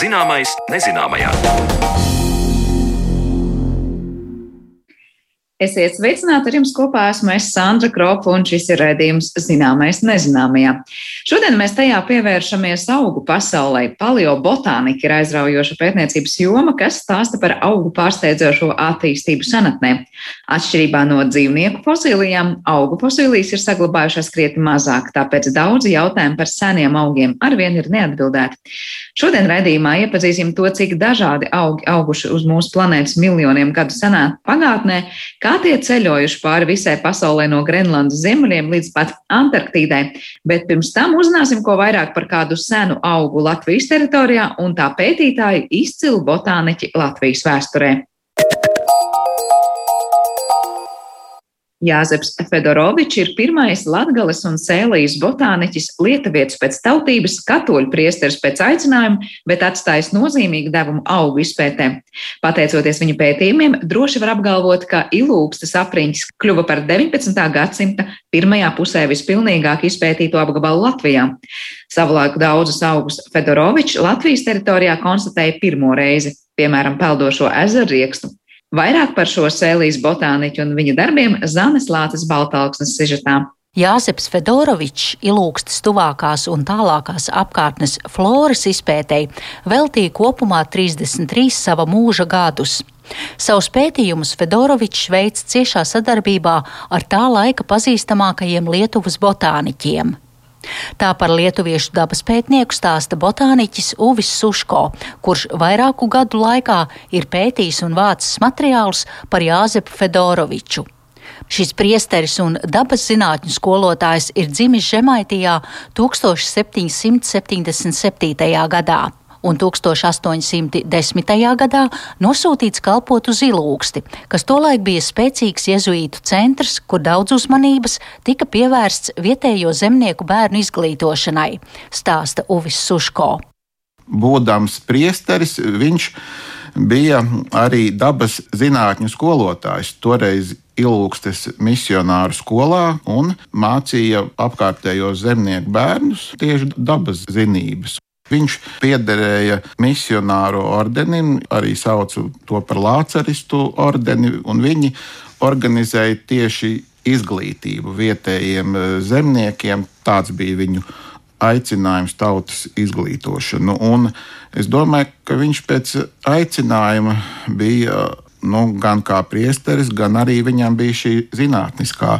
Zināmais nezināmajā. Esiet sveicināti ar jums kopā. Esmu es Sandra Kropa un šis ir redzījums Zināmais nezināmajā. Šodien mēs tajā pievēršamies augu pasaulē. Paleobotānika ir aizraujoša pētniecības joma, kas stāsta par augu pārsteidzošo attīstību senatnē. Atšķirībā no dzīvnieku fosilijām, augu fosilijas ir saglabājušās krietni mazāk, tāpēc daudzi jautājumi par seniem augiem arvien ir neatbildēti. Šodien redzījumā iepazīsim to, cik dažādi augi auguši uz mūsu planētas miljoniem gadu senā pagātnē, kā tie ceļojuši pāri visai pasaulē no Grenlandes ziemeļiem līdz pat Antarktīdai. Bet pirms tam uzzināsim ko vairāk par kādu senu augu Latvijas teritorijā un tā pētītāju izcilu botāniķi Latvijas vēsturē. Jāzeps Fedorovičs ir pirmais Latgales un Sēlijas botāniķis, lietuvietis pēc tautības, katoļu priesteris pēc aicinājuma, bet atstājis nozīmīgu devumu augu izpētē. Pateicoties viņa pētījumiem, droši var apgalvot, ka ilūgstas apriņķis kļuva par 19. gadsimta pirmajā pusē vispilnīgāk izpētīto apgabalu Latvijā. Savulaik daudzus augus Fedorovičs Latvijas teritorijā konstatēja pirmo reizi, piemēram, peldošo ezeru riekstu. Vairāk par šo sēlijas botāniķu un viņa darbiem Zanes Lācis Baltalksnes sižetā. Jāzeps Fedorovičs ilūgstas tuvākās un tālākās apkārtnes floras izpētēji veltīja kopumā 33 sava mūža gadus. Savus pētījumus Fedorovičs veids ciešā sadarbībā ar tā laika pazīstamākajiem Lietuvas botāniķiem. Tā par lietuviešu dabas pētnieku stāsta botāniķis Uvis Suško, kurš vairāku gadu laikā ir pētījis un vācis materiālus par Jāzepu Fedoroviču. Šis priesteris un dabas zinātņu skolotājs ir dzimis Žemaitijā 1777. gadā un 1810. gadā nosūtīts kalpot uz Ilūgsti, kas tolaik bija spēcīgs jezuītu centrs, kur daudz uzmanības tika pievērsts vietējo zemnieku bērnu izglītošanai, stāsta Uvis Suško. Būdams priesteris, viņš bija arī dabas zinātņu skolotājs. Toreiz Ilūgstes misionāru skolā un mācīja apkārtējos zemnieku bērnus tieši dabas zinības. Viņš piederēja misionāru ordenim, arī saucu to par lācaristu ordeni, un viņi organizēja tieši izglītību vietējiem eh, zemniekiem. Tāds bija viņu aicinājums tautas izglītošanu. Un es domāju, ka viņš pēc aicinājuma bija nu, gan kā priesteris, gan arī viņam bija šī zinātniskā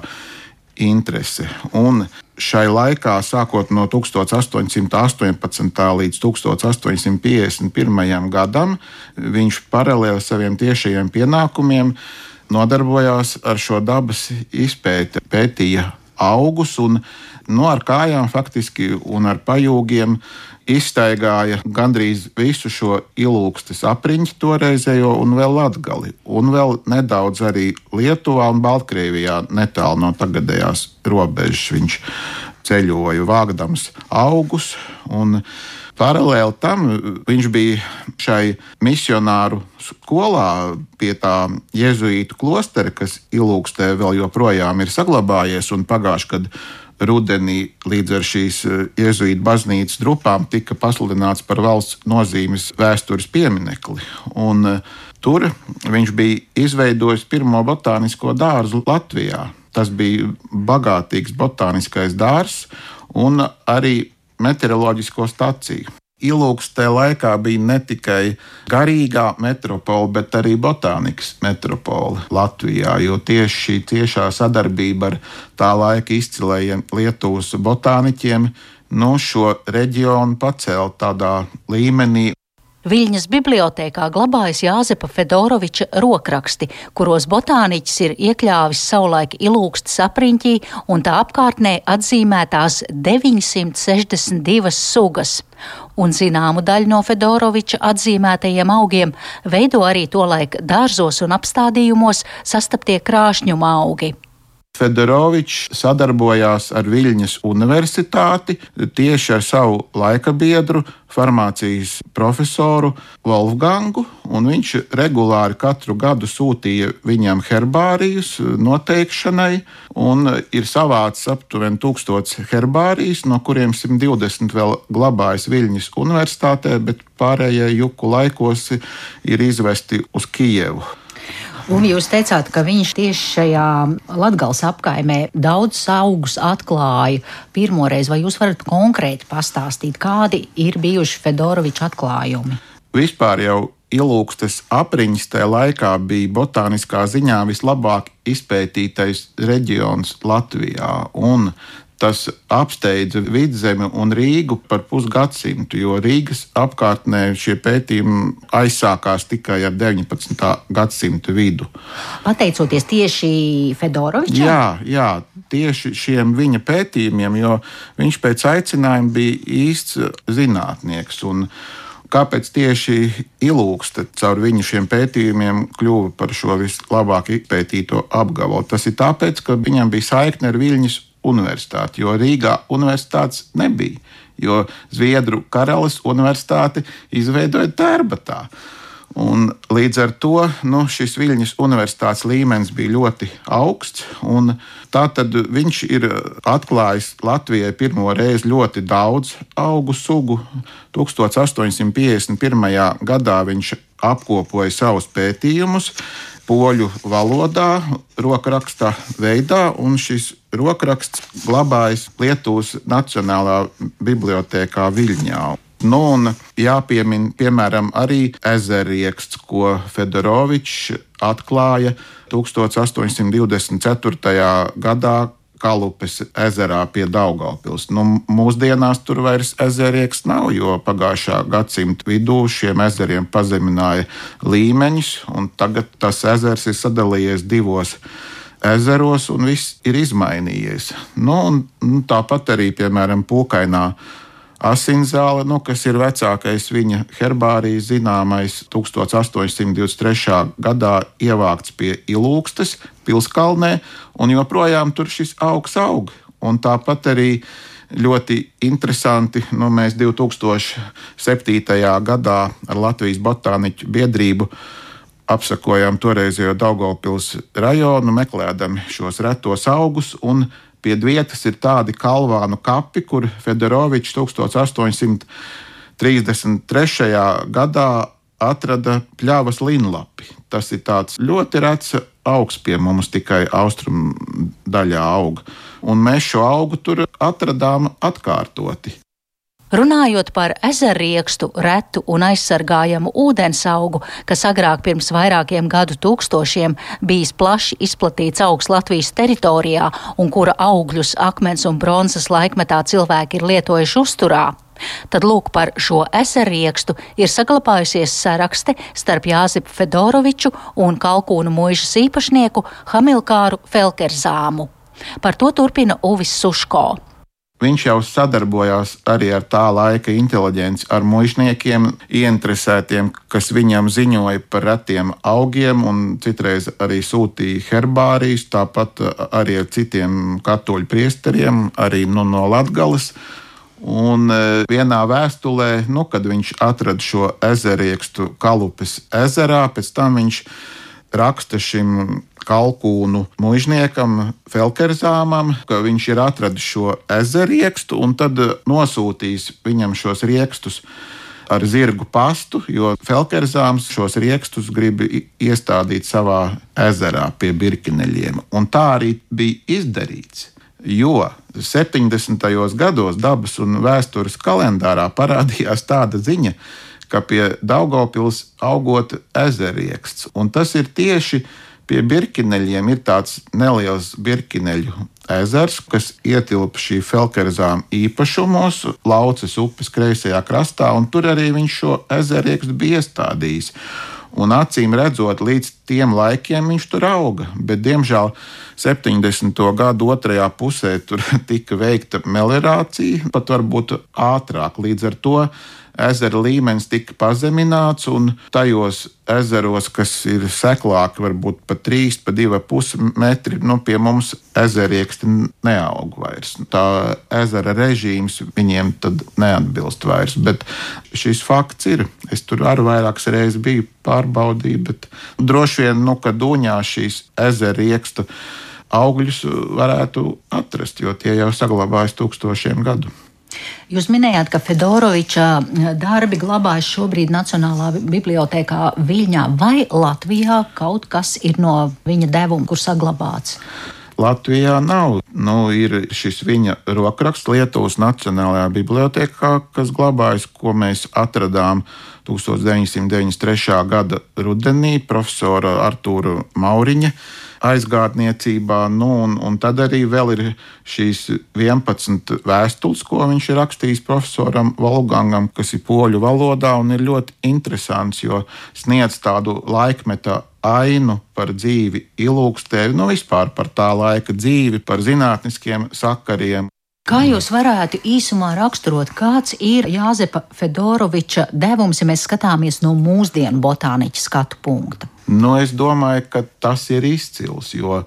interese. Un šai laikā, sākot no 1818. līdz 1851. gadam, viņš paralēli saviem tiešajiem pienākumiem nodarbojās ar šo dabas izpēti, pētīja augus un no nu, ar kājām faktiski un ar pajūgiem izstaigāja gandrīz visu šo ilūgstes apriņķi toreizējo un vēl latgali, un vēl nedaudz arī Lietuvā un Baltkrievijā netālu no tagadējās robežas viņš ceļoja vāgdams augus un Paralēli tam viņš bija šai misionāru skolā pie tā jēzuītu klostera, kas ilūkstē vēl joprojām ir saglabājies. Un pagājuši gadu rudenī līdz ar šīs eh, jēzuītu baznīcas drupām tika pasludināts par valsts nozīmes vēstures pieminekli. Un, eh, tur viņš bija izveidojis pirmo botānisko dārzu Latvijā. Tas bija bagātīgs botāniskais dārzs un arī meteoroloģisko staciju. Ilūks tajā laikā bija ne tikai garīgā metropole, bet arī botānikas metropole Latvijā. Jo tieši šī tiešā sadarbība ar tā laika izcilējiem Lietuvas botāniķiem nu, šo reģionu pacēla tādā līmenī Viļņas bibliotēkā glabājas Jāzepa Fedoroviča rokraksti, kuros botāniķis ir iekļāvis savulaik ilūgstas apriņķī un tā apkārtnē atzīmētās 962 sugas. Un zināmu daļu no Fedoroviča atzīmētajiem augiem veido arī tolaik dārzos un apstādījumos sastaptie krāšņuma augi. Fedorovičs sadarbojās ar Viļņas Universitāti tieši ar savu laika biedru, farmācijas profesoru Wolfgangu, un viņš regulāri katru gadu sūtīja viņam herbārijus noteikšanai, un ir savācis aptuveni tūkstots herbārijas, no kuriem 120 vēl glabājas Viļņas Universitātē, bet pārējie juku laikos ir izvesti uz Kijevu. Un jūs teicāt, ka viņš tieši šajā Latvijas apkaimē daudz augus atklāja pirmoreiz. Vai jūs varat konkrēti pastāstīt, kādi ir bijuši Fedoroviča atklājumi? Vispār jau Ilūgstes apriņas tajā laikā bija botāniskā ziņā vislabāk izpētītais reģions Latvijā. Un tas apsteidza vidzemi un Rīgu par pusgadsimtu, jo Rīgas apkārtnē šie pētījumi aizsākās tikai ar 19. gadsimta vidu. Pateicoties tieši Fedorovičam? Jā, jā, tieši šiem viņa pētījumiem, jo viņš pēc aicinājuma bija īsts zinātnieks. Kāpēc tieši ilūkste caur viņu šiem pētījumiem kļuva par šo vislabāk izpētīto apgabalu? Tas ir tāpēc, ka viņam bija saikne ar Viļņas universitāti, jo Rīgā universitātes nebija. Jo Zviedru karalis universitāti izveidoja Tērbatā. Un līdz ar to nu, šis Viļņas universitātes līmenis bija ļoti augsts. Tātad viņš ir atklājis Latvijai pirmo reizi ļoti daudz augu sugu. 1851. gadā viņš apkopoja savus pētījumus poļu valodā, rokrakstā veidā, un šis rokraksts glabājas Lietuvas Nacionālā bibliotekā Viļņā. Nu, un jāpiemina, piemēram, arī ezerieksts, ko Fedorovičs atklāja 1824. gadā Kalupes ezerā pie Daugaupils. Nu, mūsdienās tur vairs ezerieks nav, jo pagājušā gadsimta vidū šiem ezeriem pazemināja līmeņus, un tagad tas ezers ir sadalījies divos ezeros, un viss ir izmainījies. Nu, un, nu, tāpat arī, piemēram, Pūkainā Asinzāle, nu, kas ir vecākais viņa herbārijas, zināmais 1823. gadā ievākts pie Ilūkstes, Pilskalnē, un joprojām tur šis augs aug. Un tāpat arī ļoti interesanti, nu, mēs 2007. gadā ar Latvijas botāniķu biedrību apsakojām toreizējo Daugopils rajonu, meklējami šos retos augus Pie vietas ir tādi kalvānu kapi, kur Fedorovičs 1833. gadā atrada pļāvas linlapi. Tas ir ļoti rets augs pie mums, tikai austrumu daļā aug. Un mēs šo augu tur atradām atkārtoti. Runājot par ezerriekstu, retu un aizsargājamu ūdensaugu, kas agrāk pirms vairākiem gadu tūkstošiem bijis plaši izplatīts augs Latvijas teritorijā un kura augļus akmens un bronzas laikmetā cilvēki ir lietojuši uzturā. Tad lūk par šo ezerriekstu ir saglabājusies sarakste starp Jāzipu Fedoroviču un Kalkūnu mūžas īpašnieku Hamilkāru Felkerzāmu. Par to turpina Uvis Suško. Viņš jau sadarbojās arī ar tā laika inteliģenci, ar mužniekiem, ieinteresētiem, kas viņam ziņoja par retiem augiem, un citreiz arī sūtīja herbārijas, tāpat arī ar citiem katoļu priesteriem, arī nu, no Latgales. Un e, vienā vēstulē, nu, kad viņš atrada šo ezeriekstu Kalupes ezerā, pēc tam viņš raksta šim kalkūnu mužniekam, Felkerzāmam, ka viņš ir atradis šo ezeriekstu un tad nosūtījis viņam šos riekstus ar zirgu pastu, jo Felkerzāms šos riekstus grib iestādīt savā ezerā pie birkineļiem. Un tā arī bija izdarīts. Jo 70. gados dabas un vēstures kalendārā parādījās tāda ziņa, ka pie Daugopils augot ezerieksts. Un tas ir tieši Pie birkineļiem ir tāds neliels birkineļu ezers, kas ietilpa šī Felkerzām īpašumos, Lauces upes kreisajā krastā, un tur arī viņš šo ezeriekstu bija iestādījis. Un acīm redzot, līdz tiem laikiem viņš tur auga. Bet, diemžēl, 70. gada otrajā pusē tur tika veikta melirācija, pat varbūt ātrāk. Līdz ar to ezera līmenis tika pazemināts, un tajos ezeros, kas ir seklāki, varbūt pat 3, pat 2,5 metri, nu, pie mums ezerieksti neaug vairs. Tā ezera režīms viņiem tad neatbilst vairs. Bet šis fakts ir. Es tur arī vairākas reizes biju pārbaudījis, bet droši vien, nu, ka Duņā šīs ezeriekstu augļus varētu atrast, jo tie jau saglabājas tūkstošiem gadu. Jūs minējāt, ka Fedoroviča darbi glabājas šobrīd Nacionālā bibliotekā Viļņā. Vai Latvijā kaut kas ir no viņa devuma, kur saglabāts? Latvijā nav. Nu, ir šis viņa rokraksts Lietuvas Nacionālajā bibliotekā, kas glabājas, ko mēs atradām 1993. gada rudenī profesora Artūra Mauriņa aizgādniecībā. Nu, un, un tad arī ir šīs 11 vēstules, ko viņš ir rakstījis profesoram Volgangam, kas ir poļu valodā un ir ļoti interesants, jo sniedz tādu laikmeta ainu par dzīvi ilūkstē, nu vispār par tā laika dzīvi, par zinātniskiem sakariem. Kā jūs varētu īsumā raksturot, kāds ir Jāzepa Fedoroviča devums, ja mēs skatāmies no mūsdienu botāniķa skatu punkta? Nu, es domāju, ka tas ir izcils, jo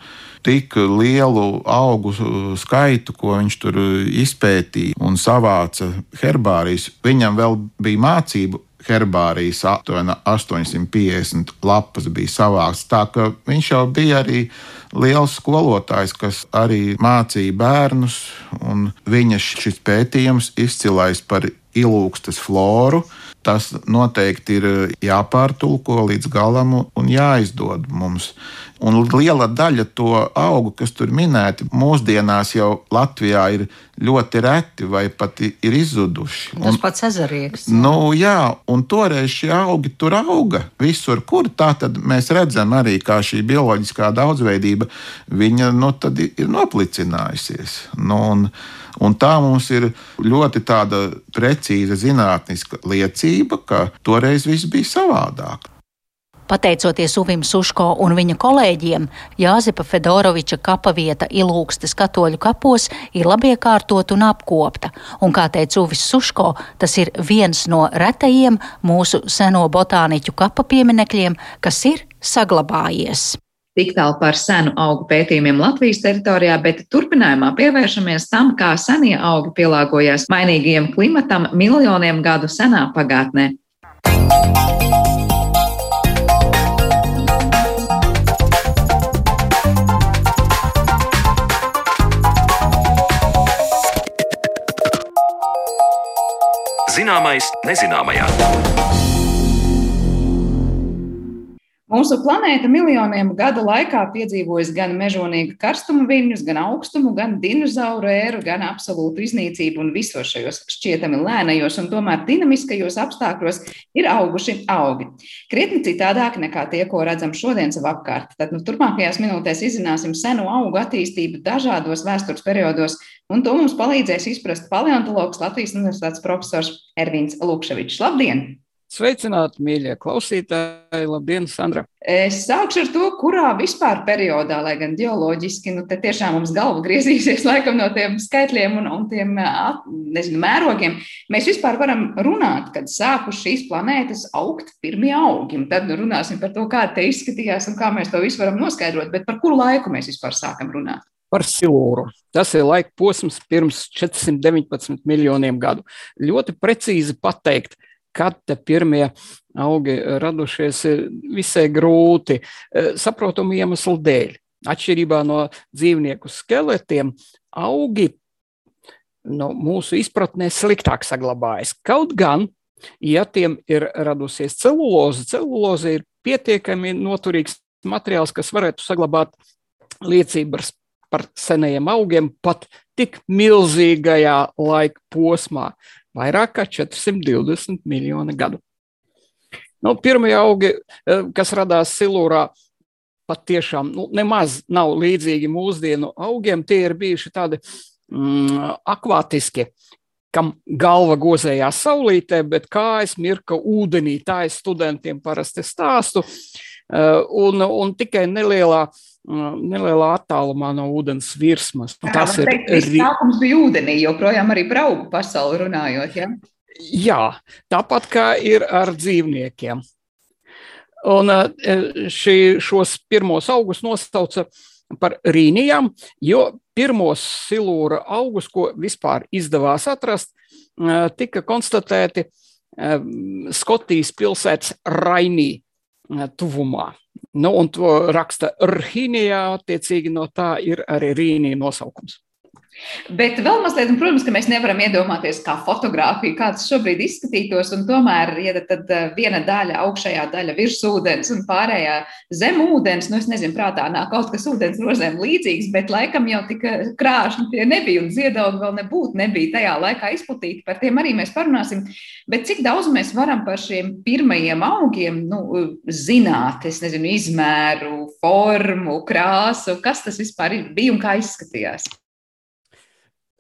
tik lielu augu skaitu, ko viņš tur izpētīja un savāca herbārijas, viņam vēl bija mācību herbārijas aptuveni 850 lapas bija savāks. Tā ka viņš jau bija arī liels skolotājs, kas arī mācīja bērnus, un viņa šis pētījums izcilais par ilūgstas floru. Tas noteikti ir jāpārtulko līdz galam un jāizdod mums. Un liela daļa to augu, kas tur minēti, mūsdienās jau Latvijā ir ļoti reti vai pat ir izzuduši. Tas un, pats ezerieks. Nu, jā, un toreiz šie augi tur auga visur, kur tā tad mēs redzam arī, kā šī bioloģiskā daudzveidība, viņa nu, ir noplicinājusies. Nu, un, Un tā mums ir ļoti precīza zinātniska liecība, ka toreiz viss bija savādāk. Pateicoties Uvim Suško un viņa kolēģiem, Jāzepa Fedoroviča kapavieta Ilūgstes katoļu kapos ir labiekārtot un apkopta, un, kā teica Uvis Suško, tas ir viens no retajiem mūsu seno botāniķu kapa pieminekļiem, kas ir saglabājies. Tik tālu par senu augu pētījumiem Latvijas teritorijā, bet turpinājumā pievēršamies tam, kā senie augi pielāgojās mainīgajam klimatam miljoniem gadu senā pagātnē. Zināmais nezināmajā. Mūsu planēta miljoniem gadu laikā piedzīvojusi gan mežonīgu karstumu viļņus, gan augstumu, gan dinozauru ēru, gan absolūtu iznīcību un visos šajos šķietami lēnajos un tomēr dinamiskajos apstākļos ir auguši augi. Krietni citādāk nekā tie, ko redzam šodien sev apkārt. Tad nu, turpmākajās minūtēs izzināsim senu augu attīstību dažādos vēstures periodos, un to mums palīdzēs izprast paleontologs Latvijas Universitātes profesors Ervīns Lukševičs. Labdien! Sveicināti, mīļie klausītāji! Labdien, Sandra! Es sākšu ar to, kurā vispār periodā, lai gan geoloģiski, nu, te tiešām mums galva griezīsies laikam no tiem skaitļiem un, un tiem nezinu, mērogiem. Mēs vispār varam runāt, kad sākuši šīs planētas augt pirmie augi. Un tad nu, runāsim par to, kā te izskatījās un kā mēs to visu varam noskaidrot. Bet par kuru laiku mēs vispār sākam runāt? par silūru. Tas ir laika posms pirms 419 miljoniem gadu. Ļoti precīzi pateikt, kad te pirmie augi radušies, ir visai grūti e, saprotamu iemeslu dēļ. Atšķirībā no dzīvnieku skeletiem, augi no mūsu izpratnē sliktāk saglabājas. Kaut gan, ja tiem ir radusies celuloze, celuloze ir pietiekami noturīgs materiāls, kas varētu saglabāt liecības par senajiem augiem pat tik milzīgajā laika posmā vairāk kā 420 miljoni gadu. Nu, pirmie augi, eh, kas radās silūrā, patiešām nu, nemaz nav līdzīgi mūsdienu augiem. Tie ir bijuši tādi mm, akvātiski, kam galva gozējās saulītē, bet kājas mirka ūdenī. Tā es studentiem parasti stāstu. Eh, un, un tikai nelielā uh, nelielā attālumā no ūdens virsmas. Tā, tas ir ri... sākums bija ūdenī, joprojām arī par augu pasauli runājot. Ja? Jā, tāpat kā ir ar dzīvniekiem. Un šī, šos pirmos augus nosauca par rīnijām, jo pirmos silūra augus, ko vispār izdevās atrast, tika konstatēti Skotijas pilsētas Rainī tuvumā. Nu, un to raksta Rhīnijā, attiecīgi no tā ir arī Rīnija nosaukums. Bet vēl mazliet, un, protams, mēs nevaram iedomāties, kā fotografija, kā tas šobrīd izskatītos. Tomēr, ja tad eh, viena daļa, augšējā daļa virs ūdens un pārējā zem ūdens, nu es nezinu, prātā nāk kaut kas ūdens rozēm līdzīgs, bet laikam jau tik krāšņi tie nebija un ziedaugi vēl nebūtu nebija tajā laikā izplatīti. Par tiem arī mēs parunāsim. Bet cik daudz mēs varam par šiem pirmajiem augiem nu, zināt, es nezinu, izmēru, formu, krāsu, kas tas vispār bija un kā izskatījās?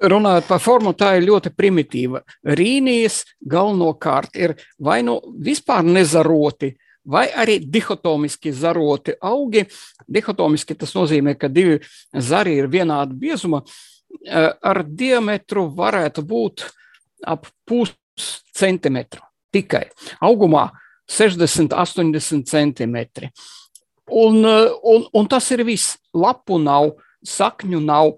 Runājot par formu, tā ir ļoti primitīva. Rīnijas galvenokārt ir vai nu vispār nezaroti, vai arī dihotomiski zaroti augi. Dihotomiski tas nozīmē, ka divi zari ir vienāda biezuma. Eh, ar diametru varētu būt ap puscentimetru tikai. Augumā 60, 80 centimetri. Un, eh, un, un tas ir viss. Lapu nav, sakņu nav.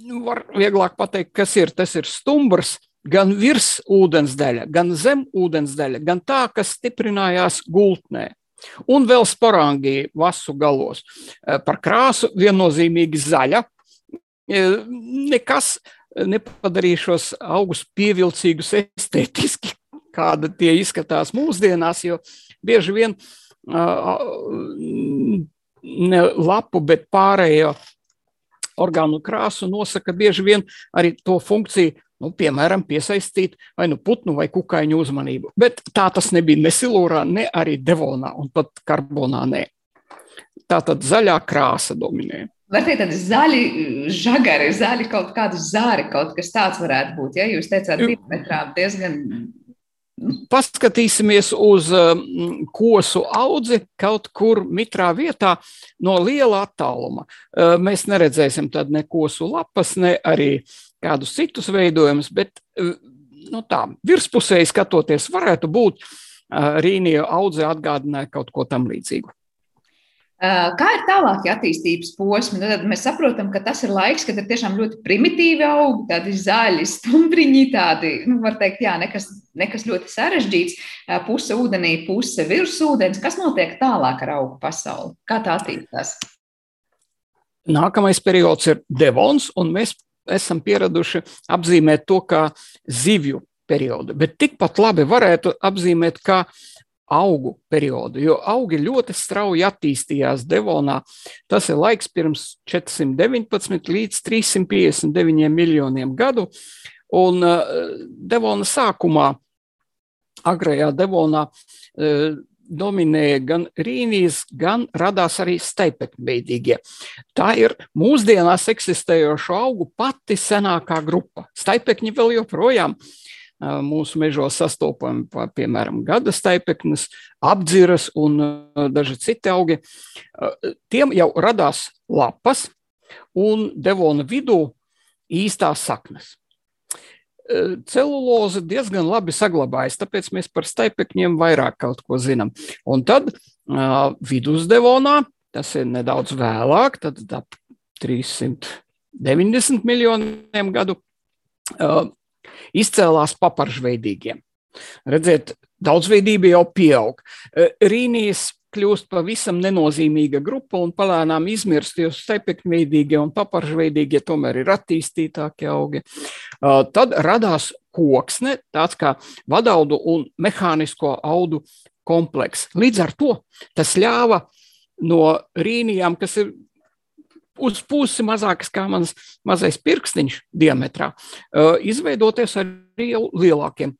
Nu, var vieglāk pateikt, kas ir. Tas ir stumbrs, gan virs ūdens daļa, gan zem ūdens daļa, gan tā, kas stiprinājās gultnē. Un vēl sporāngī vasu galos. Eh, par krāsu viennozīmīgi zaļa. Eh, nekas nepadarīja šos augus pievilcīgus estētiski, kāda tie izskatās mūsdienās, jo bieži vien ne lapu, bet pārējo orgānu krāsu nosaka bieži vien arī to funkciju, nu, piemēram, piesaistīt vai nu putnu vai kukaiņu uzmanību. Bet tā tas nebija ne silūrā, ne arī devonā un pat karbonā. Nē. Tā tad zaļā krāsa dominē. Var teikt, tādi zaļi, žagari, zaļi kaut kādi zāri, kaut kas tāds varētu būt. Ja jūs teicāt, diametrā diezgan Paskatīsimies uz um, kosu audzi kaut kur mitrā vietā no liela attāluma. Uh, mēs neredzēsim tad ne kosu lapas, ne arī kādus citus veidojumus, bet uh, nu tā, virspusēji skatoties, varētu būt rīnija audze atgādināja kaut ko tam līdzīgu. Kā ir tālākie attīstības posmi? Nu, tad mēs saprotam, ka tas ir laiks, kad ir tiešām ļoti primitīvi augi, tādi zaļi, stumbriņi, tādi, nu, var teikt, jā, nekas, nekas ļoti sarežģīts. Puse ūdenī, puse virs ūdens. Kas notiek tālāk ar augu pasauli? Kā tā attīstās? Nākamais periods ir devons, un mēs esam pieraduši apzīmēt to kā zivju periodu. Bet tikpat labi varētu apzīmēt kā augu periodu, jo augi ļoti strauji attīstījās Devonā. Tas ir laiks pirms 419 līdz 359 miljoniem gadu. Un uh, Devona sākumā, agrajā Devonā, uh, dominēja gan rīnijas, gan radās arī steipekļveidīgie. Tā ir mūsdienās eksistējošo augu pati senākā grupa. Steipekļi vēl joprojām uh, mūsu mežos sastopami, piemēram, gada staipeknes, apdziras un daži citi augi. Tiem jau radās lapas un devona vidū īstās saknes. Celuloze diezgan labi saglabājas, tāpēc mēs par staipekņiem vairāk kaut ko zinām. Un tad vidusdevonā, tas ir nedaudz vēlāk, tad ap 390 miljoniem gadu, izcēlās paparžveidīgiem. Redziet, daudzveidība jau pieaug. E, Rīnijas kļūst pavisam nenozīmīga grupa un palēnām izmirst, jo stepekveidīgie un paparžveidīgie tomēr ir attīstītākie augi. E, tad radās koksne, tāds kā vadaudu un mehānisko audu komplekss. Līdz ar to tas ļāva no rīnijām, kas ir uz pusi mazākas kā mans mazais pirkstiņš diametrā, izveidoties arī jau lielākiem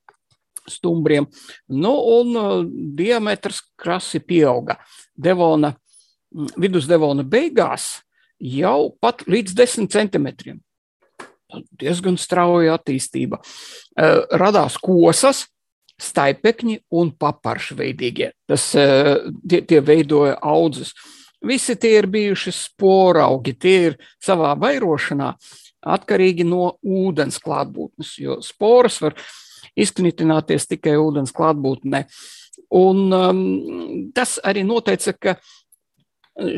stumbriem. Nu, un diametrs krasi pieauga. Devona, vidusdevona beigās jau pat līdz 10 centimetriem. Diezgan strauja attīstība. Radās kosas, staipekņi un paparšveidīgie. Tas tie, tie veidoja audzes. Visi tie ir bijuši sporaugi, tie ir savā vairošanā atkarīgi no ūdens klātbūtnes, jo sporas var izknitināties tikai ūdens klātbūtnē. Un, um, tas arī noteica, ka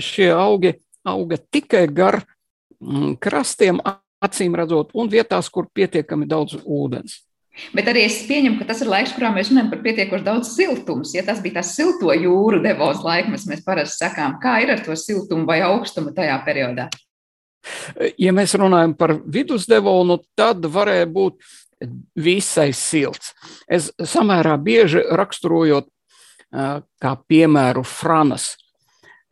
šie augi auga tikai gar mm, krastiem, acīm redzot, un vietās, kur pietiekami daudz ūdens. Bet arī es pieņemu, ka tas ir laiks, kurā mēs runājam par pietiekoši daudz siltums. Ja tas bija tas silto jūru devos laikmets, mēs parasti sakām, kā ir ar to siltumu vai augstumu tajā periodā. Ja mēs runājam par vidusdevonu, tad varēja būt visai silts. Es samērā bieži raksturojot kā piemēru Franas.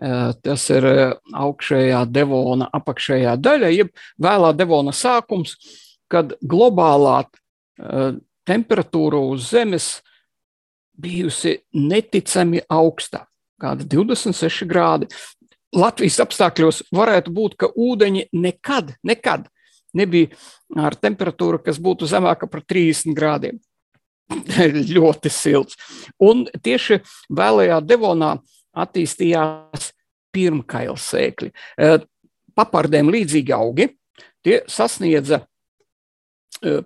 Tas ir augšējā devona, apakšējā daļa, jeb vēlā devona sākums, kad globālā temperatūra uz Zemes bijusi neticami augsta, kāda 26 grādi. Latvijas apstākļos varētu būt, ka ūdeņi nekad, nekad nebija ar temperatūru, kas būtu zemāka par 30 grādiem. ļoti silts. Un tieši vēlējā devonā attīstījās pirmkails sēkļi. E, papardēm līdzīgi augi, tie sasniedza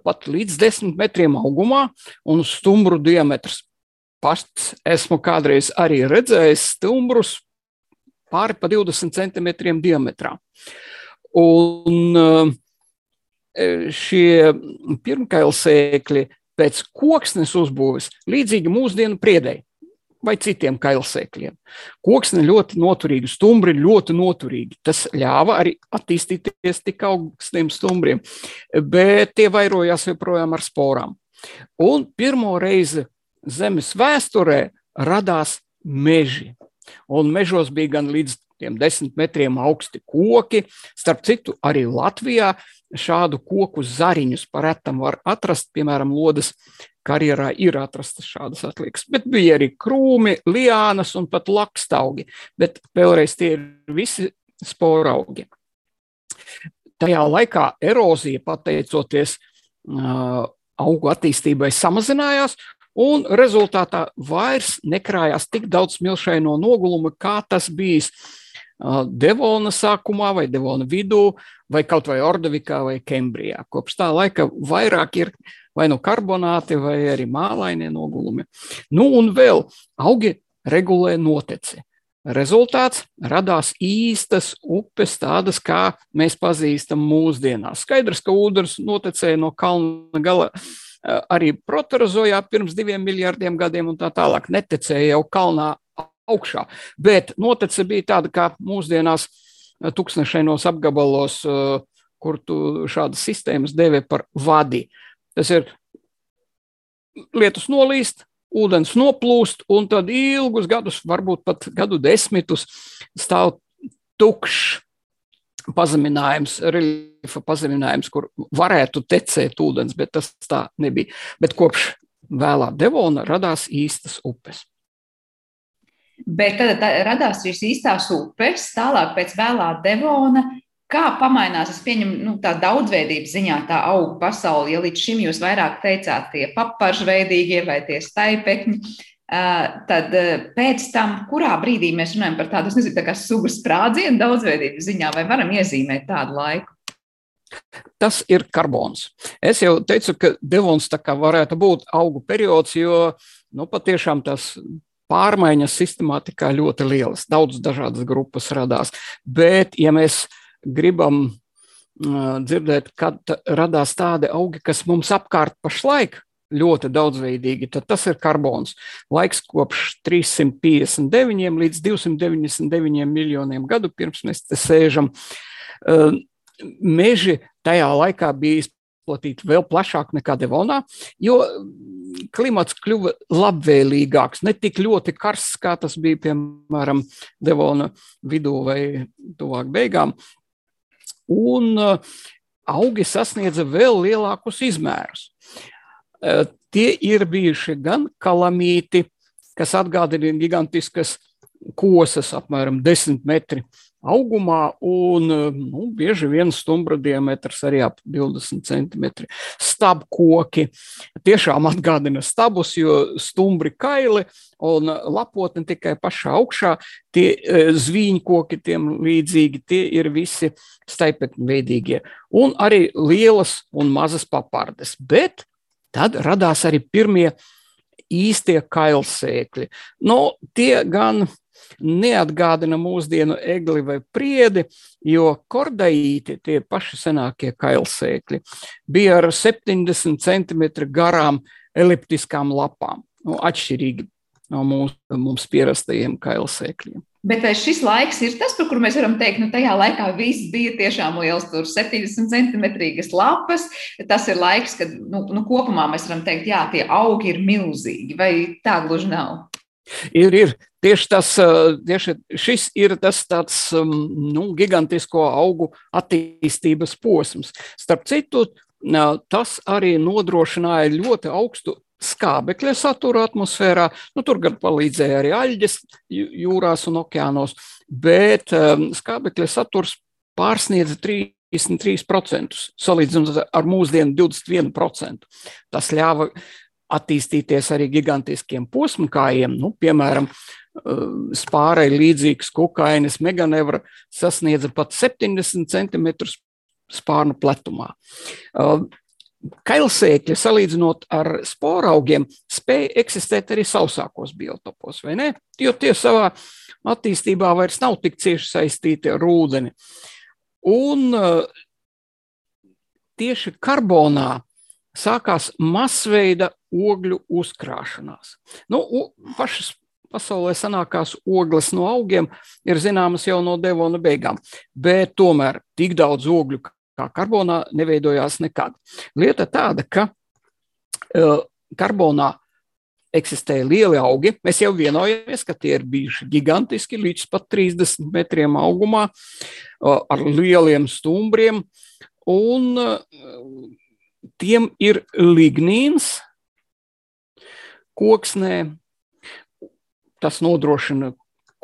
pat līdz 10 metriem augumā un stumbru diametrs. Pats esmu kādreiz arī redzējis stumbrus pāri pa 20 centimetriem diametrā. Un e, šie pirmkailsēkļi pēc koksnes uzbūves līdzīgi mūsdienu priedēji vai citiem kailsēkļiem. Koksne ļoti noturīga, stumbri ļoti noturīgi. Tas ļāva arī attīstīties tik augstiem stumbriem, bet tie vairojās joprojām ar sporām. Un pirmo reizi Zemes vēsturē radās meži. Un mežos bija gan līdz tiem desmit metriem augsti koki. Starp citu, arī Latvijā šādu koku zariņus paretam var atrast, piemēram, lodas karjerā ir atrastas šādas atliekas, bet bija arī krūmi, liānas un pat lakstaugi, bet vēlreiz tie ir visi sporaugi. Tajā laikā erozija, pateicoties uh, augu attīstībai, samazinājās, un rezultātā vairs nekrājās tik daudz smilšaino nogulumu, kā tas bijis Devona sākumā, vai Devona vidū, vai kaut vai Ordovikā vai Kembrijā. Kopš tā laika vairāk ir vai nu karbonāti, vai arī mālainie nogulumi. Nu, un vēl augi regulē noteci. Rezultāts radās īstas upes, tādas kā mēs pazīstam mūsdienās. Skaidrs, ka ūdens notekēja no kalna gala arī proterozojā pirms diviem miljardiem gadiem, un tā tālāk netecēja jau kalnā augšā. Bet notece bija tāda kā mūsdienās eh, tūkstošainos apgabalos, eh, kur tu šādas sistēmas devi par vadi. Tas ir lietus nolīst, ūdens noplūst, un tad ilgus gadus, varbūt pat gadu desmitus, stāv tukšs pazeminājums, reliefa pazeminājums, kur varētu tecēt ūdens, bet tas tā nebija. Bet kopš vēlā devona radās īstas upes. Bet tad tā, radās šīs īstās upes, tālāk pēc vēlā devona. Kā pamainās, es pieņemu, nu, tā daudzveidības ziņā tā auga pasaule, ja līdz šim jūs vairāk teicāt tie paparžveidīgie vai tie staipekņi, tad pēc tam, kurā brīdī mēs runājam par tādu, es nezinu, tā kā sugu sprādzienu daudzveidības ziņā, vai varam iezīmēt tādu laiku? Tas ir karbons. Es jau teicu, ka devons tā kā varētu būt augu periods, jo nu, patiešām tas pārmaiņas sistemātikā ļoti lielas. Daudz dažādas grupas radās. Bet, ja mēs gribam dzirdēt, kad radās tādi augi, kas mums apkārt pašlaik ļoti daudzveidīgi, tad tas ir karbons. Laiks kopš 359 līdz 299 miljoniem gadu pirms mēs te sēžam. Meži tajā laikā bija izplatīti vēl plašāk nekā Devonā, jo klimats kļuva labvēlīgāks, ne tik ļoti karsts, kā tas bija piemēram Devona vidū vai tuvāk beigām. Un uh, augi sasniedza vēl lielākus izmērus. Uh, tie ir bijuši gan kalamīti, kas atgādina gigantiskas kosas, apmēram 10 metri augumā, un nu, bieži vien stumbra diametrs arī ap 20 cm. Stabkoki tiešām atgādina stabus, jo stumbri kaili un lapotne tikai pašā augšā. Tie e, zvīņkoki tiem līdzīgi, tie ir visi staipekņveidīgie. Un arī lielas un mazas papardes. Bet Tad radās arī pirmie īstie kailsēkļi. Nu, tie gan neatgādina mūsdienu egli vai priedi, jo kordaīti, tie paši senākie kailsēkļi, bija ar 70 cm garām eliptiskām lapām, nu, atšķirīgi no mūsu, mums pierastajiem kailsēkļiem. Bet vai šis laiks ir tas, par kuru mēs varam teikt, nu, tajā laikā viss bija tiešām liels, tur 70 centimetrīgas lapas. Tas ir laiks, kad nu, nu, kopumā mēs varam teikt, jā, tie augi ir milzīgi, vai tā gluži nav? Ir, ir. Tieši, tas, tieši šis ir tas tāds, nu, gigantisko augu attīstības posms. Starp citu, tas arī nodrošināja ļoti augstu skābekļa saturu atmosfērā. Nu, tur gan palīdzēja arī aļģes jūrās un okeānos, bet skābekļa saturs pārsniedza 33% salīdzinot ar mūsdienu 21%. Tas ļāva attīstīties arī gigantiskiem posmkājiem, nu, piemēram, uh, spārei līdzīgs kukainis meganevra sasniedza pat 70 cm spārnu pletumā. Uh, kailsēkļi, salīdzinot ar sporaugiem, spēja eksistēt arī sausākos biotopos, vai ne? Jo tie savā attīstībā vairs nav tik cieši saistīti ar ūdeni. Un eh, tieši karbonā sākās masveida ogļu uzkrāšanās. Nu, pašas pasaulē sanākās ogles no augiem ir zināmas jau no devona beigām, bet tomēr tik daudz ogļu, kā karbonā neveidojās nekad. Lieta tāda, ka uh, karbonā eksistē lieli augi. Mēs jau vienojamies, ka tie ir bijuši gigantiski, līdz pat 30 metriem augumā, uh, ar lieliem stumbriem. Un uh, tiem ir lignīns koksnē. Tas nodrošina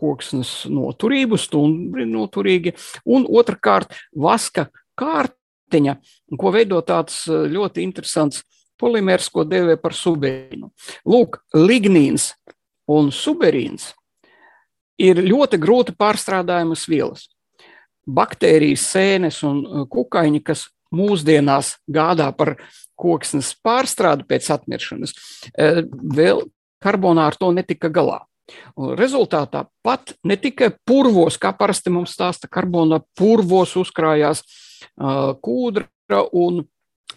koksnes noturību, stumbri noturīgi, un otrkārt vaska kārtiņa, ko veido tāds eh, ļoti interesants polimērs, ko dēvē par suberīnu. Lūk, lignīns un suberīns ir ļoti grūti pārstrādājamas vielas. Baktērijas, sēnes un eh, kukaiņi, kas mūsdienās gādā par koksnes pārstrādi pēc atmiršanas, eh, vēl karbonā ar to netika galā. Un rezultātā pat ne tikai purvos, kā parasti mums stāsta, karbonā purvos uzkrājās kūdra un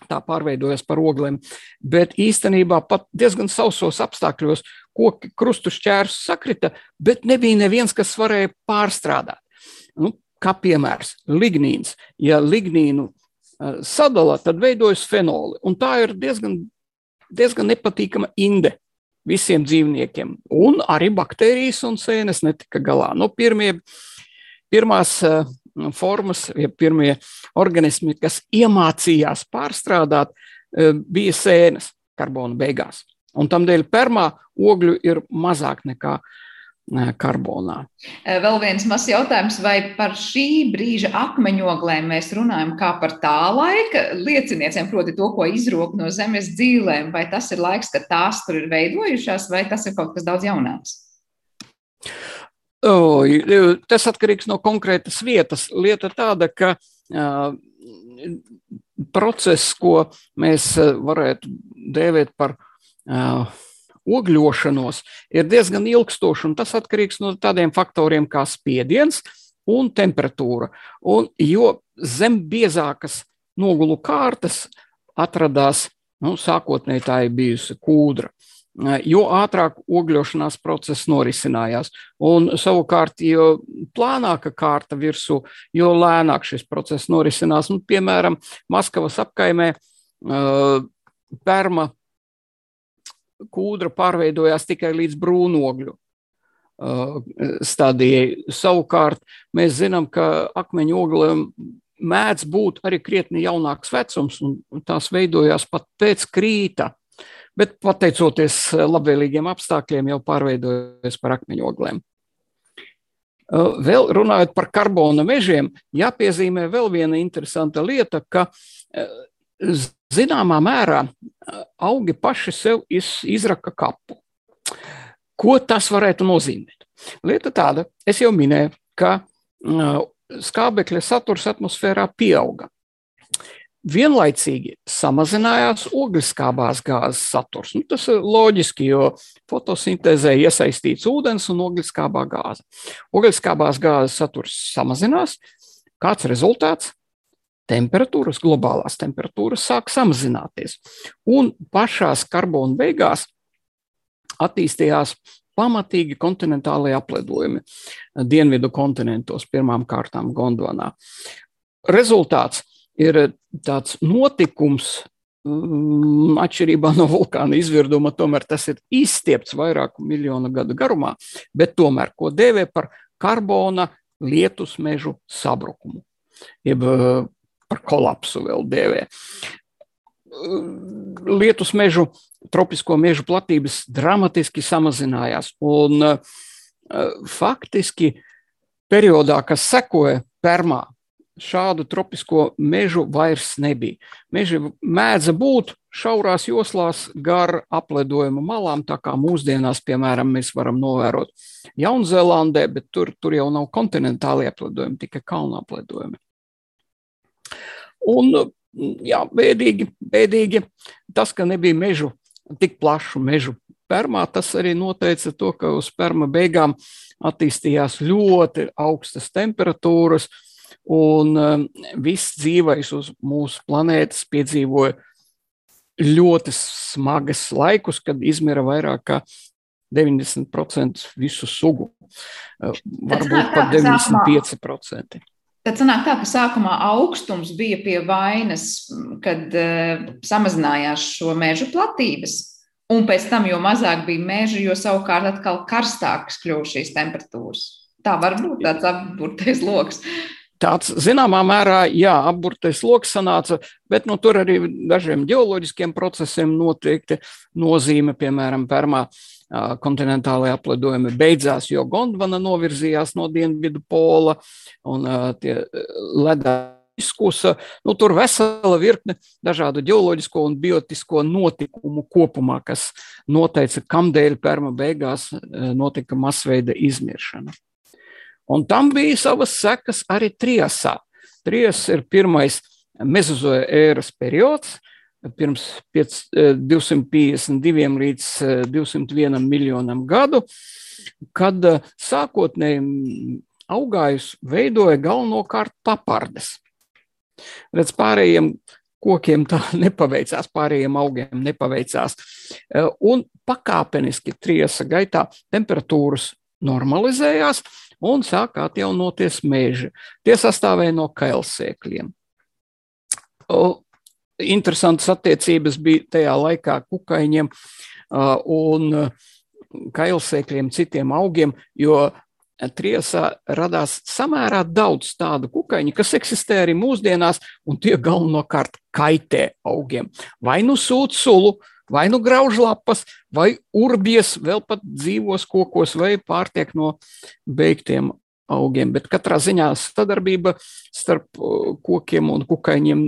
tā pārveidojas par oglēm. Bet īstenībā pat diezgan sausos apstākļos koki krustu šķērus sakrita, bet nebija neviens, kas varēja pārstrādāt. Nu, kā piemērs, lignīns. Ja lignīnu sadala, tad veidojas fenoli. Un tā ir diezgan, diezgan nepatīkama inde visiem dzīvniekiem. Un arī baktērijas un sēnes netika galā. Nu, pirmie, pirmās formas, ja pirmie organismi, kas iemācījās pārstrādāt, bija sēnes karbona beigās. Un tam dēļ permā ogļu ir mazāk nekā e, karbonā. Vēl viens mazs jautājums, vai par šī brīža akmeņoglēm mēs runājam kā par tā laika lieciniecēm, proti to, ko izrok no zemes dzīvēm, vai tas ir laiks, kad tās tur ir veidojušās, vai tas ir kaut kas daudz jaunāks? Tas atkarīgs no konkrētas vietas. Lieta tāda, ka process, ko mēs varētu dēvēt par ogļošanos, ir diezgan ilgstošs, un tas atkarīgs no tādiem faktoriem kā spiediens un temperatūra. Un, jo zem biezākas nogulu kārtas atradās, nu, sākotnēji tā ir bijusi kūdra jo ātrāk ogļošanās process norisinājās. Un, savukārt, jo plānāka kārta virsū, jo lēnāk šis process norisinās. Un, piemēram, Maskavas apkaimē perma kūdra pārveidojās tikai līdz brūnogļu stadijai. Savukārt, mēs zinām, ka akmeņu oglēm mēdz būt arī krietni jaunāks vecums, un tās veidojās pat pēc krīta bet pateicoties labvēlīgiem apstākļiem, jau pārveidojas par akmeņogliem. Eh, vēl runājot par karbona mežiem, jāpiezīmē vēl viena interesanta lieta, ka eh, zināmā mērā augi paši sev izraka kapu. Ko tas varētu nozīmēt? Lieta tāda, es jau minēju, ka skābekļa saturs atmosfērā pieauga. vienlaicīgi samazinājās ogliskābās gāzes saturs. Nu, tas ir loģiski, jo fotosintēzē iesaistīts ūdens un ogliskābā gāze. Ogliskābās gāzes saturs samazinās. Kāds rezultāts? Temperatūras, globālās temperatūras sāk samazināties. Un pašās karbona beigās attīstījās pamatīgi kontinentālajie apledojumi dienvidu kontinentos, pirmām kārtām Gondonā. Rezultāts ir tāds notikums, mm, atšķirībā no vulkāna izvirduma, tomēr tas ir izstiepts vairāku miljonu gadu garumā, bet tomēr, ko dēvē par karbona lietus mežu sabrukumu, jeb par kolapsu vēl dēvē. Lietus mežu, tropisko mežu platības dramatiski samazinājās, un faktiski periodā, kas sekoja Permā, šādu tropisko mežu vairs nebija. Meži mēdza būt šaurās joslās gar apledojuma malām, tā kā mūsdienās, piemēram, mēs varam novērot Jaunzēlandē, bet tur, tur jau nav kontinentāli apledojumi, tikai kalnu apledojumi. Un, jā, bēdīgi, bēdīgi tas, ka nebija mežu, tik plašu mežu permā, tas arī noteica to, ka uz perma beigām attīstījās ļoti augstas temperatūras, Un um, viss dzīvais uz mūsu planētas piedzīvoja ļoti smagas laikus, kad izmira vairāk kā 90% visu sugu. Varbūt pat 95%. Tad sanāk tā, ka sākumā augstums bija pie vainas, kad uh, samazinājās šo mežu platības, un pēc tam, jo mazāk bija meža, jo savukārt atkal karstākas kļuva šīs temperatūras. Tā var būt tāds apburtais lokus. Tāds zināmā mērā, jā, apburtais lokus sanāca, bet nu, tur arī dažiem geoloģiskiem procesiem noteikti nozīme, piemēram, Permā kontinentālajā apledojumi beidzās, jo Gondvana novirzījās no dienvidu pola un tie ledā izkusa. Nu, tur vesela virkne dažādu geoloģisko un biotisko notikumu kopumā, kas noteica, kamdēļ Perma beigās notika masveida izmiršana. Un tam bija savas sekas arī Triasā. Trias ir pirmais mezozoja ēras periods, pirms 5, 252 eh, līdz 201 eh, miljonam gadu, kad eh, sākotnēji augājus veidoja galvenokārt papardes. Redz, pārējiem kokiem tā nepaveicās, pārējiem augiem nepaveicās. Un pakāpeniski triesa gaitā temperatūras normalizējās, un sāka atjaunoties meži. Tie sastāvēja no kailsēkļiem. Interesantas attiecības bija tajā laikā kukaiņiem un kailsēkļiem, citiem augiem, jo Triesā radās samērā daudz tādu kukaiņu, kas eksistē arī mūsdienās, un tie galvenokārt kaitē augiem. Vai nu sūta sulu, vai nu grauž lapas, vai urbjas vēl pat dzīvos kokos, vai pārtiek no beigtiem augiem. Bet katrā ziņā sadarbība starp uh, kokiem un kukaiņiem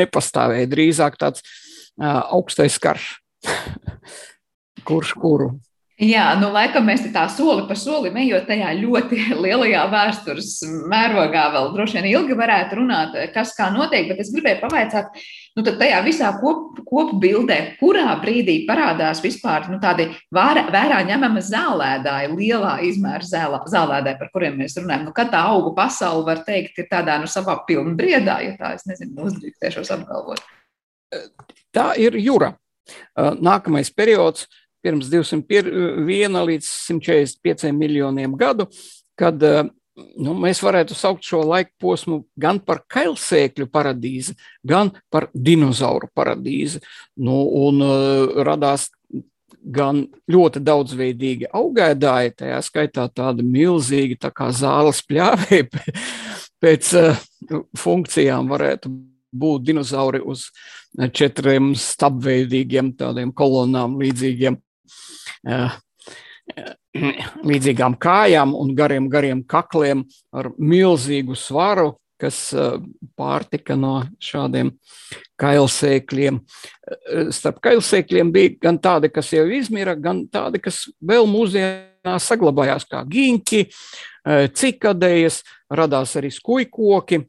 nepastāvēja. Drīzāk tāds uh, augstais karš, kurš kuru Jā, nu, laikam mēs tā soli pa solim ejot tajā ļoti lielajā vēstures mērogā, vēl droši vien ilgi varētu runāt, kas kā notiek, bet es gribēju pavaicāt, nu, tad tajā visā kop, kopbildē, kurā brīdī parādās vispār nu, tādi vērā, vērā ņemama zālēdāji, lielā izmēra zālē, zālēdāji, par kuriem mēs runājam. Nu, kad tā augu pasaule, var teikt, ir tādā nu, savā pilnbriedā, ja tā es nezinu, uzdrīkstēšos apgalvot. Tā ir jūra. Nākamais periods pirms 201 līdz 145 miljoniem gadu, kad eh, nu, mēs varētu saukt šo laika posmu gan par kailsēkļu paradīzi, gan par dinozauru paradīzi. Nu, un uh, radās gan ļoti daudzveidīgi augēdāji, tajā skaitā tādi milzīgi tā kā zāles pļāvēji pēc uh, funkcijām varētu būt dinozauri uz četriem stabveidīgiem tādiem kolonām līdzīgiem līdzīgām kājām un gariem, gariem kakliem ar milzīgu svaru, kas eh, pārtika no šādiem kailsēkļiem. Eh, starp kailsēkļiem bija gan tādi, kas jau izmira, gan tādi, kas vēl mūsdienās saglabājās, kā giņķi, cikadējas, radās arī skujkoki.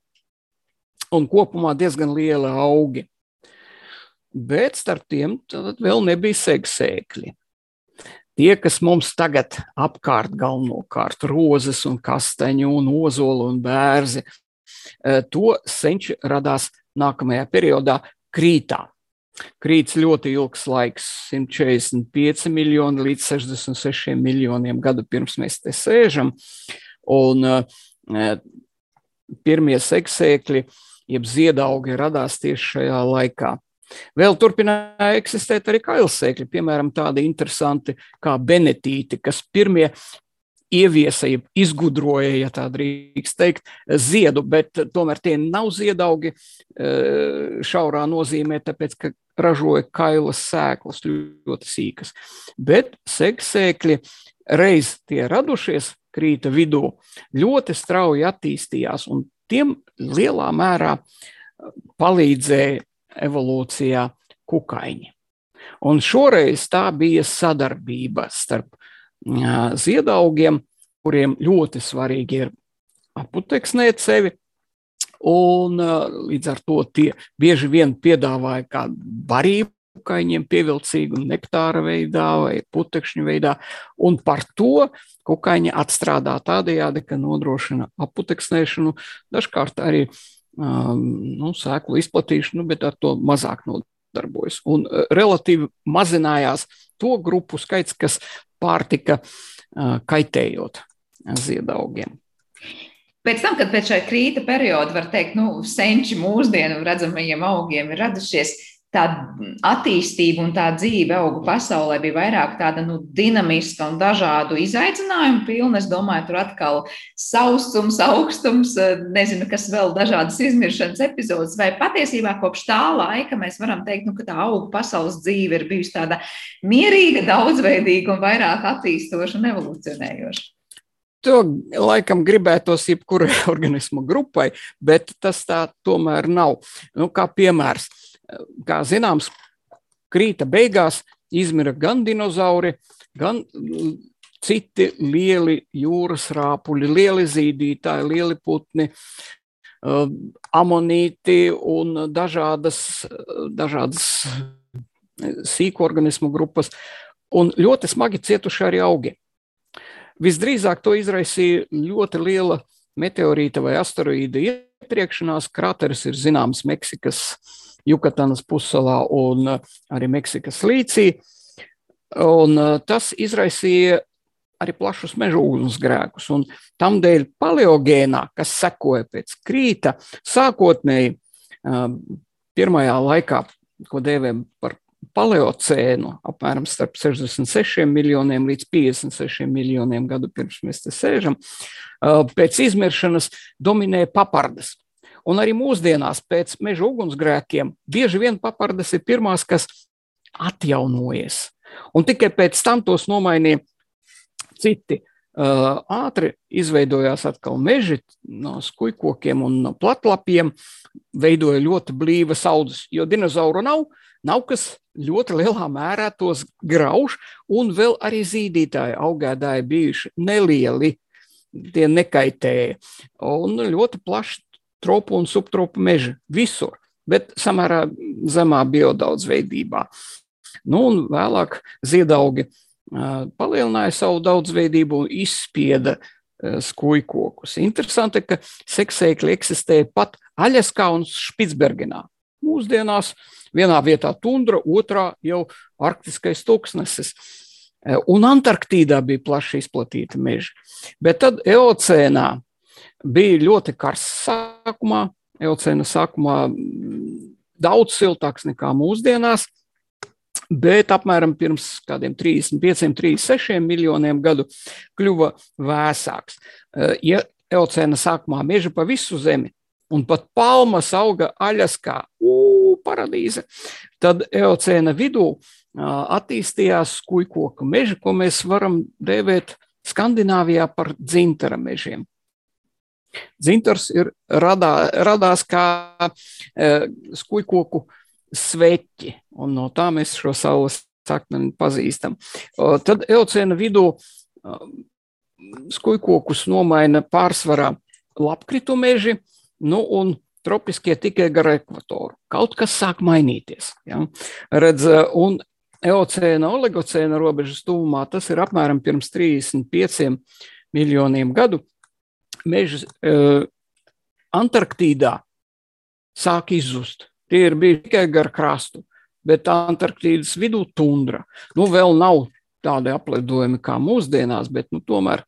un kopumā diezgan lieli augi. Bet starp tiem vēl nebija segsēkļi. Tie, kas mums tagad apkārt galvenokārt rozes un kasteņu un ozolu un bērzi, eh, to senči radās nākamajā periodā krītā. Krīts ļoti ilgs laiks, 145 miljoni līdz 66 miljoniem gadu pirms mēs te sēžam. Un uh, pirmie seksēkļi, jeb ziedaugi, radās tieši šajā laikā. Vēl turpināja eksistēt arī kailsēkļi, piemēram, tādi interesanti kā benetīti, kas pirmie ieviesa, izgudroja, ja tā drīkst teikt, ziedu, bet tomēr tie nav ziedaugi šaurā nozīmē, tāpēc, ka ražoja kailas sēklas ļoti sīkas. Bet seksēkļi reiz tie radušies krīta vidū, ļoti strauji attīstījās, un tiem lielā mērā palīdzēja evolūcijā kukaiņi. Un šoreiz tā bija sadarbība starp ziedaugiem, kuriem ļoti svarīgi ir aputeksnēt sevi, un līdz ar to tie bieži vien piedāvāja kādu barību kukaiņiem pievilcīgu nektāra veidā vai putekšņu veidā, un par to kukaiņi atstrādā tādējādi, ka nodrošina aputeksnēšanu, dažkārt arī um, nu, sēklu izplatīšanu, bet ar to mazāk nodarbojas. Un relatīvi mazinājās to grupu skaits, kas pārtika kaitējot ziedaugiem. Pēc tam, kad pēc šī krīta perioda, var teikt, nu, senči mūsdienu redzamajiem augiem ir radušies, tā attīstība un tā dzīve augu pasaulē bija vairāk tāda nu, dinamiska un dažādu izaicinājumu pilna. Es domāju, tur atkal sausums, augstums, nezinu, kas vēl dažādas izmiršanas epizodes. Vai patiesībā kopš tā laika mēs varam teikt, nu, ka tā augu pasaules dzīve ir bijusi tāda mierīga, daudzveidīga un vairāk attīstoša un evolucionējoša. To laikam gribētos jebkurai organismu grupai, bet tas tā tomēr nav. Nu, kā piemērs, kā zināms, krīta beigās izmira gan dinozauri, gan citi lieli jūras rāpuļi, lieli zīdītāji, lieli putni, um, amonīti un dažādas, dažādas sīku organismu grupas, un ļoti smagi cietuši arī augi. Visdrīzāk to izraisīja ļoti liela meteorīta vai asteroīda iepriekšanās. Krateris ir zināms Meksikas Jukatanas pussalā un uh, arī Meksikas līcī. Un uh, tas izraisīja arī plašus meža ugunsgrēkus. Un tam dēļ paleogēnā, kas sekoja pēc krīta, sākotnēji uh, pirmajā laikā, ko dēvējam par paleocēnu, apmēram starp 66 miljoniem līdz 56 miljoniem gadu pirms mēs te sēžam, pēc izmiršanas dominēja papardas. Un arī mūsdienās pēc meža ugunsgrēkiem bieži vien papardas ir pirmās, kas atjaunojas. Un tikai pēc tam tos nomainīja citi. Uh, ātri izveidojās atkal meži no skujkokiem un no platlapiem, veidoja ļoti blīvas audzes, jo dinozauru nav, nav kas ļoti lielā mērā tos grauž, un vēl arī zīdītāji augēdāji bijuši nelieli, tie nekaitēja, un ļoti plaši tropu un subtropu meži visur, bet samērā zemā biodaudzveidībā. Nu, un vēlāk ziedaugi palielināja savu daudzveidību un izspieda skujkokus. Interesanti, ka seksēkļi eksistē pat Aļaskā un Špitsbergenā. Mūsdienās vienā vietā tundra, otrā jau arktiskais tūkstnesis. Un Antarktīdā bija plaši izplatīti meži. Bet tad Eocēnā bija ļoti karsts sākumā, Eocēna sākumā daudz siltāks nekā mūsdienās, bet apmēram pirms kādiem 35, 36 miljoniem gadu kļuva vēsāks. Eh, ja Eocēna sākumā meža pa visu zemi un pat palmas auga Aļaskā, ū, paradīze, tad Eocēna vidū attīstījās skujkoku meži, ko mēs varam dēvēt Skandināvijā par dzintara mežiem. Dzintars ir radā, radās kā e, skujkoku sveķi, un no tā mēs šo saules sakmeni pazīstam. O, tad Eocēna vidū skujkokus nomaina pārsvarā lapkritu meži, nu un tropiskie tikai gar ekvatoru. Kaut kas sāk mainīties. Ja? Redz, un eocēna, oligocēna robežas tuvumā tas ir apmēram pirms 35 miljoniem gadu. Meža uh, Antarktīdā sāk izzust. Tie ir bijuši tikai gar krastu, bet Antarktīdas vidū tundra. Nu, vēl nav tādi apledojumi kā mūsdienās, bet nu, tomēr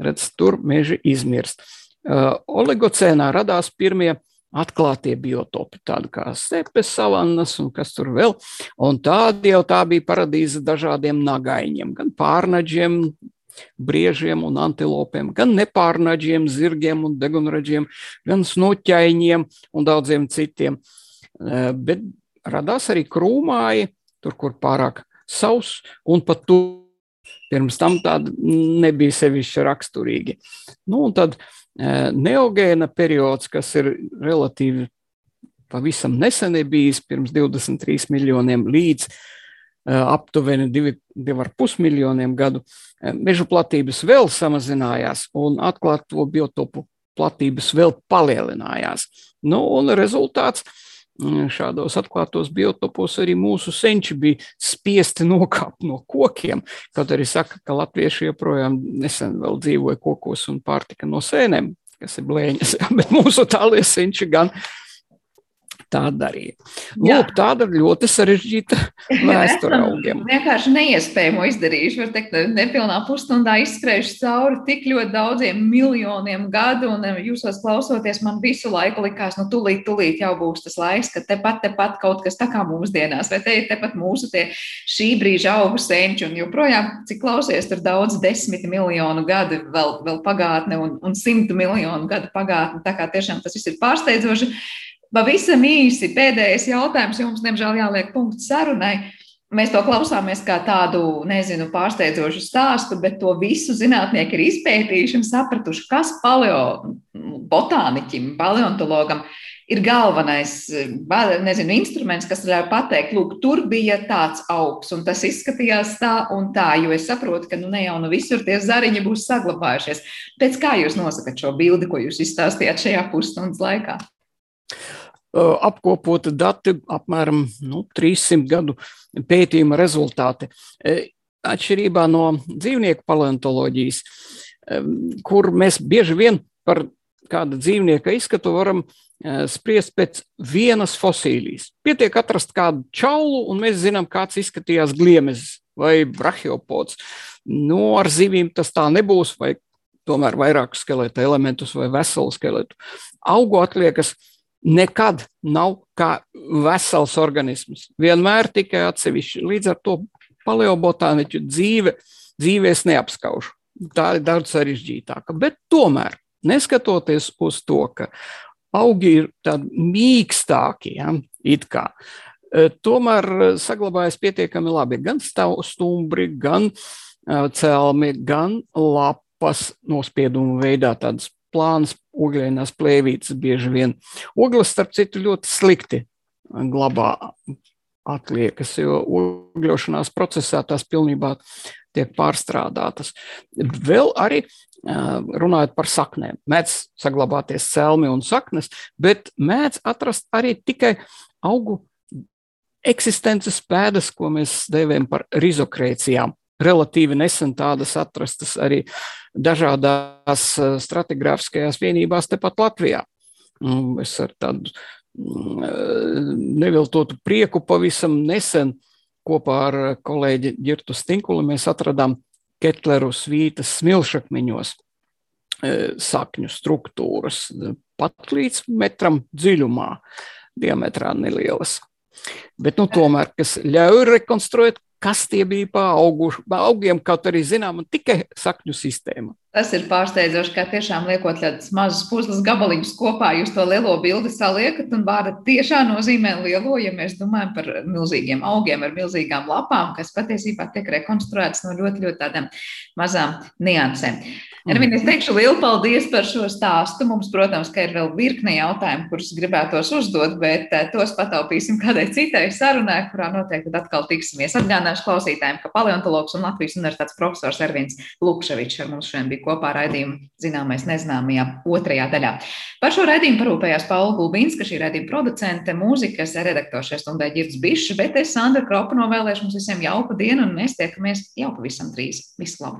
redz, tur meži izmirst. Uh, oligocēnā radās pirmie atklātie biotopi, tādi kā stepes, savannas un kas tur vēl. Un tādi jau tā bija paradīze dažādiem nagaiņiem, gan pārnaģiem, briežiem un antilopiem, gan nepārnaģiem, zirgiem un degunraģiem, gan snuķaiņiem un daudziem citiem. Uh, bet radās arī krūmāji, tur, kur pārāk savs, un pat tu pirms tam tādi nebija sevišķi raksturīgi. Nu, un tad e, neogēna periods, kas ir relatīvi pavisam nesen bijis, pirms 23 miljoniem līdz aptuveni 2,5 miljoniem gadu, e, meža platības vēl samazinājās un atklāto biotopu platības vēl palielinājās. Nu, un rezultāts Mm, šādos atklātos biotopos arī mūsu senči bija spiesti nokāpt no kokiem. Kaut arī saka, ka latvieši joprojām nesen vēl dzīvoja kokos un pārtika no sēnēm, kas ir blēņas, bet mūsu tālie senči gan tā darīja. Lūk, tāda ļoti sarežģīta vēsture augiem. Vienkārši neiespējamo izdarījuši. Var teikt, nepilnā pusstundā izskrējuši cauri tik ļoti daudziem miljoniem gadu, un eh, jūsos klausoties, man visu laiku likās, nu, tūlīt, tūlīt jau būs tas laiks, ka tepat, tepat kaut kas tā kā mūsdienās, vai te ir tepat mūsu tie šī brīža augu senči, un joprojām, cik klausies, tur daudz desmit miljonu gadu vēl, vēl pagātne un, un simtu miljonu gadu pagātne. Tā kā tiešām tas viss ir pārsteidzoši. Pavisam īsi pēdējais jautājums, jums, diemžēl, jāliek punkts sarunai. Mēs to klausāmies kā tādu, nezinu, pārsteidzošu stāstu, bet to visu zinātnieki ir izpētījuši un sapratuši, kas paleobotāniķim, paleontologam ir galvenais nezinu, instruments, kas ļauj pateikt, lūk, tur bija tāds augs, un tas izskatījās tā un tā, jo es saprotu, ka nu, ne jau nu visur tie zariņi būs saglabājušies. Pēc kā jūs nosakat šo bildi, ko jūs izstāstījāt šajā pusstundas laikā? Apkopota dati, apmēram nu, 300 gadu pētījuma rezultāti. Atšķirībā no dzīvnieku paleontoloģijas, kur mēs bieži vien par kāda dzīvnieka izskatu varam spriest pēc vienas fosīlijas. Pietiek atrast kādu čaulu, un mēs zinām, kāds izskatījās gliemezis vai brachiopods. Nu, ar zivīm tas tā nebūs, vai tomēr vairāk skeleta elementus vai veselu skeletu. Augu atliekas nekad nav kā vesels organisms. Vienmēr tikai atsevišķi. Līdz ar to paleobotāniķu dzīve, dzīvēs neapskaužu. Tā ir daudz sarežģītāka. Bet tomēr, neskatoties uz to, ka augi ir tādi mīkstāki, ja, it kā, e, tomēr saglabājas pietiekami labi gan stumbri, gan e, celmi, gan lapas nospiedumu veidā, tādas plānas ogļainās plēvītes bieži vien. Ogles, starp citu, ļoti slikti glabā atliekas, jo ogļošanās procesā tās pilnībā tiek pārstrādātas. Vēl arī runājot par saknēm, mēdz saglabāties celmi un saknes, bet mēdz atrast arī tikai augu eksistences pēdas, ko mēs dēvējam par rizokrēcijām relatīvi nesen tādas atrastas arī dažādās eh, stratigrāfiskajās vienībās tepat Latvijā. Es ar tādu mm, eh, neviltotu prieku pavisam nesen kopā ar kolēģi Girtu Stinkuli mēs atradām Ketleru svītas smilšakmeņos eh, sakņu struktūras pat līdz metram dziļumā, diametrā nelielas. Bet, nu, tomēr, kas ļauj rekonstruēt, kas tie bija pa auguši, augiem, kaut arī zinām, tikai sakņu sistēma. Tas ir pārsteidzoši, kā tiešām liekot tādus mazus puzles gabaliņus kopā, jūs to lielo bildi saliekat, un vārda tiešām nozīmē lielo, ja mēs domājam par milzīgiem augiem ar milzīgām lapām, kas patiesībā tiek rekonstruētas no ļoti, ļoti tādām mazām niansēm. Ervin, es teikšu lielu paldies par šo stāstu. Mums, protams, ka ir vēl virkne jautājumu, kurus gribētos uzdot, bet eh, tos pataupīsim kādai citai sarunai, kurā noteikti atkal tiksimies. Atgādināšu klausītājiem, ka paleontologs un Latvijas universitātes profesors Ervins Lukševičs ar mums šodien bija kopā raidījuma zināmais nezināmajā otrajā daļā. Par šo raidījumu parūpējās Paula Gulbinska, šī raidījuma producente, mūzikas redaktors šajā stundē Girds Bišs, bet es Sandra Kropa novēlēšu mums visiem jauku dienu un mēs tiekamies jau pavisam drīz. Visu labu!